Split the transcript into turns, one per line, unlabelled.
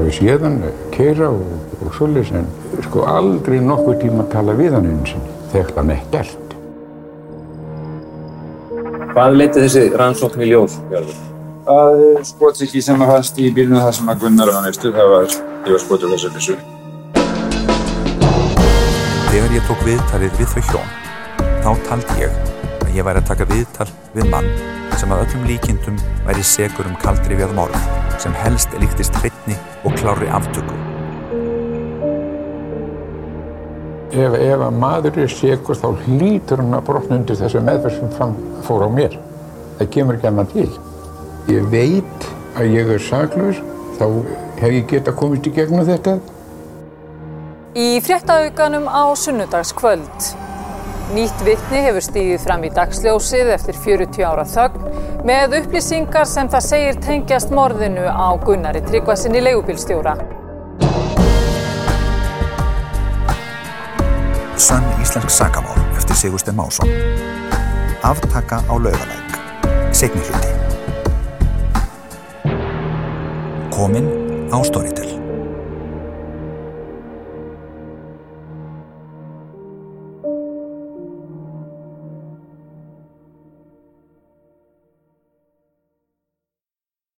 hafi séðan keira og, og svolítið en sko aldrei nokkuð tíma að tala við hann eins og þegar hann ekkert.
Hvað leiti þessi rannsókn í ljós, Björður?
að skotsiki sem að fannst í bílunum þar sem að Gunnar var nefstu, það var, ég var skotur þessu byssu.
Þegar ég tók viðtalið við þau hjón, þá taldi ég að ég væri að taka viðtal við mann sem að öllum líkindum væri segur um kaldri við morð, sem helst líktist hreitni og klári aftöku.
Ef, ef að maður er segur þá hlýtur hann að brotna undir þessu meðferð sem fram fór á mér. Það kemur ekki annan til. Ég veit að ég er saklaus, þá hef ég geta komist í gegnum þetta.
Í fréttauganum á sunnudagskvöld. Nýtt vitni hefur stíðið fram í dagsljósið eftir 40 ára þögn með upplýsingar sem það segir tengjast morðinu á Gunnari Tryggvasinni leigubílstjóra.
Sönn íslensk sagamál eftir Sigurstein Másson. Aftaka á laugalæk. Segni hluti. Komin á Storytel.